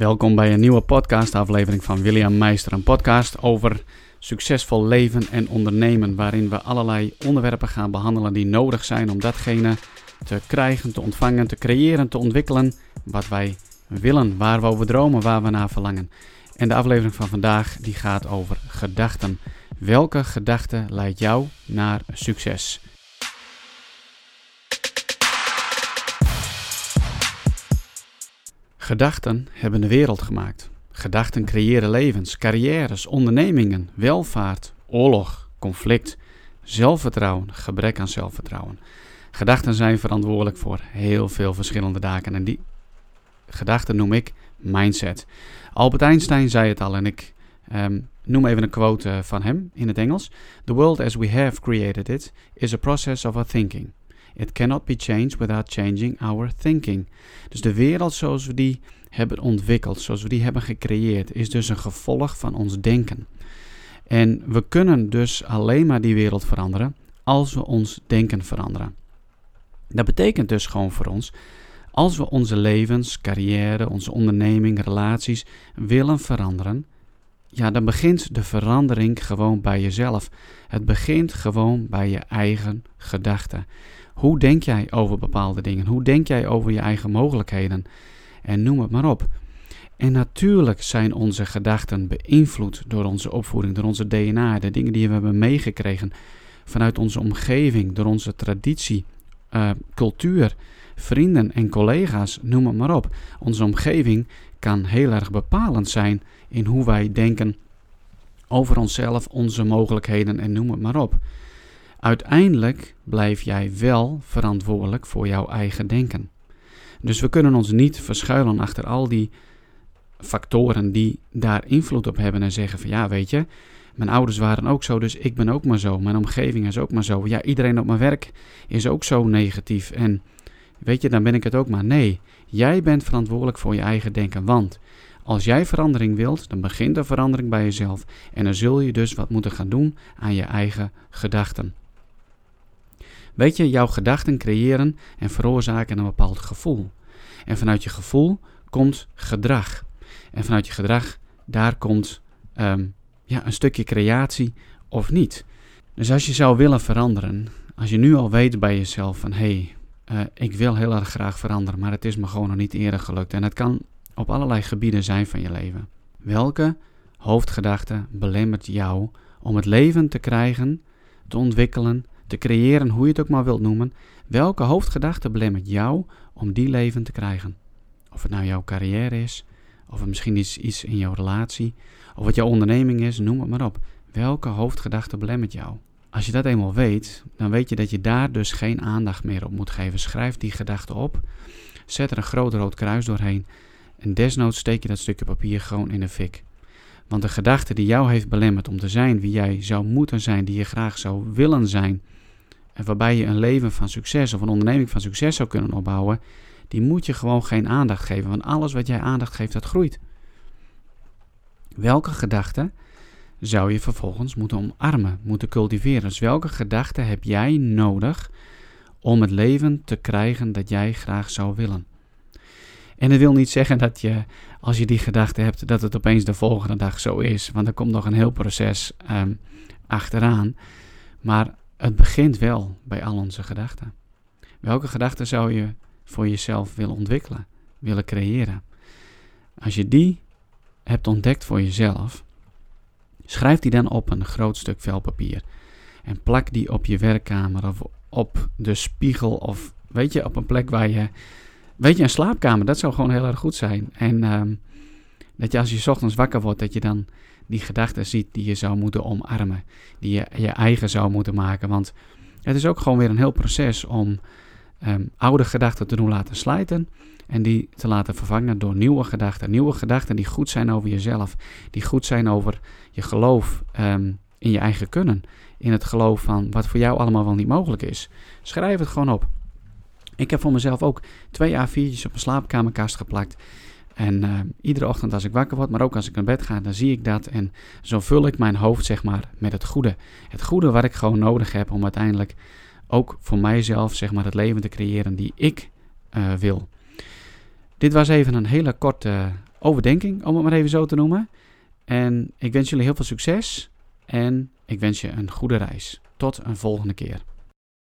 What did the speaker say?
Welkom bij een nieuwe podcastaflevering van William Meister. Een podcast over succesvol leven en ondernemen, waarin we allerlei onderwerpen gaan behandelen die nodig zijn om datgene te krijgen, te ontvangen, te creëren, te ontwikkelen wat wij willen, waar we over dromen, waar we naar verlangen. En de aflevering van vandaag die gaat over gedachten. Welke gedachte leidt jou naar succes? Gedachten hebben de wereld gemaakt. Gedachten creëren levens, carrières, ondernemingen, welvaart, oorlog, conflict, zelfvertrouwen, gebrek aan zelfvertrouwen. Gedachten zijn verantwoordelijk voor heel veel verschillende daken en die gedachten noem ik mindset. Albert Einstein zei het al en ik um, noem even een quote eh, van hem in het Engels. The world as we have created it is a process of our thinking. It cannot be changed without changing our thinking. Dus de wereld zoals we die hebben ontwikkeld, zoals we die hebben gecreëerd, is dus een gevolg van ons denken. En we kunnen dus alleen maar die wereld veranderen als we ons denken veranderen. Dat betekent dus gewoon voor ons, als we onze levens, carrière, onze onderneming, relaties willen veranderen, ja, dan begint de verandering gewoon bij jezelf. Het begint gewoon bij je eigen gedachten. Hoe denk jij over bepaalde dingen? Hoe denk jij over je eigen mogelijkheden? En noem het maar op. En natuurlijk zijn onze gedachten beïnvloed door onze opvoeding, door onze DNA, de dingen die we hebben meegekregen vanuit onze omgeving, door onze traditie, uh, cultuur, vrienden en collega's, noem het maar op. Onze omgeving kan heel erg bepalend zijn in hoe wij denken over onszelf, onze mogelijkheden en noem het maar op. Uiteindelijk blijf jij wel verantwoordelijk voor jouw eigen denken. Dus we kunnen ons niet verschuilen achter al die factoren die daar invloed op hebben en zeggen van ja, weet je, mijn ouders waren ook zo, dus ik ben ook maar zo. Mijn omgeving is ook maar zo. Ja, iedereen op mijn werk is ook zo negatief. En weet je, dan ben ik het ook maar. Nee, jij bent verantwoordelijk voor je eigen denken. Want als jij verandering wilt, dan begint de verandering bij jezelf. En dan zul je dus wat moeten gaan doen aan je eigen gedachten. Weet je, jouw gedachten creëren en veroorzaken een bepaald gevoel. En vanuit je gevoel komt gedrag. En vanuit je gedrag, daar komt ehm, ja, een stukje creatie of niet. Dus als je zou willen veranderen, als je nu al weet bij jezelf van hé, hey, uh, ik wil heel erg graag veranderen, maar het is me gewoon nog niet eerder gelukt. En het kan op allerlei gebieden zijn van je leven. Welke hoofdgedachte belemmert jou om het leven te krijgen, te ontwikkelen, te creëren, hoe je het ook maar wilt noemen? Welke hoofdgedachte belemmert jou om die leven te krijgen? Of het nou jouw carrière is, of misschien iets, iets in jouw relatie, of wat jouw onderneming is, noem het maar op. Welke hoofdgedachte belemmert jou? Als je dat eenmaal weet, dan weet je dat je daar dus geen aandacht meer op moet geven. Schrijf die gedachte op, zet er een groot rood kruis doorheen en desnoods steek je dat stukje papier gewoon in de fik. Want de gedachte die jou heeft belemmerd om te zijn wie jij zou moeten zijn, die je graag zou willen zijn, en waarbij je een leven van succes of een onderneming van succes zou kunnen opbouwen, die moet je gewoon geen aandacht geven. Want alles wat jij aandacht geeft, dat groeit. Welke gedachte zou je vervolgens moeten omarmen, moeten cultiveren? Dus welke gedachte heb jij nodig om het leven te krijgen dat jij graag zou willen? En dat wil niet zeggen dat je, als je die gedachte hebt, dat het opeens de volgende dag zo is. Want er komt nog een heel proces um, achteraan. Maar het begint wel bij al onze gedachten. Welke gedachten zou je voor jezelf willen ontwikkelen, willen creëren? Als je die hebt ontdekt voor jezelf, schrijf die dan op een groot stuk velpapier. En plak die op je werkkamer of op de spiegel of weet je, op een plek waar je Weet je, een slaapkamer, dat zou gewoon heel erg goed zijn. En ehm, dat je als je ochtends wakker wordt, dat je dan die gedachten ziet die je zou moeten omarmen. Die je je eigen zou moeten maken. Want het is ook gewoon weer een heel proces om ehm, oude gedachten te doen laten slijten. En die te laten vervangen door nieuwe gedachten. Nieuwe gedachten die goed zijn over jezelf. Die goed zijn over je geloof um, in je eigen kunnen. In het geloof van wat voor jou allemaal wel niet mogelijk is. Schrijf het gewoon op. Ik heb voor mezelf ook twee A4'tjes op mijn slaapkamerkast geplakt. En uh, iedere ochtend als ik wakker word, maar ook als ik naar bed ga, dan zie ik dat. En zo vul ik mijn hoofd, zeg maar, met het goede. Het goede wat ik gewoon nodig heb om uiteindelijk ook voor mijzelf, zeg maar, het leven te creëren die ik uh, wil. Dit was even een hele korte overdenking, om het maar even zo te noemen. En ik wens jullie heel veel succes en ik wens je een goede reis. Tot een volgende keer.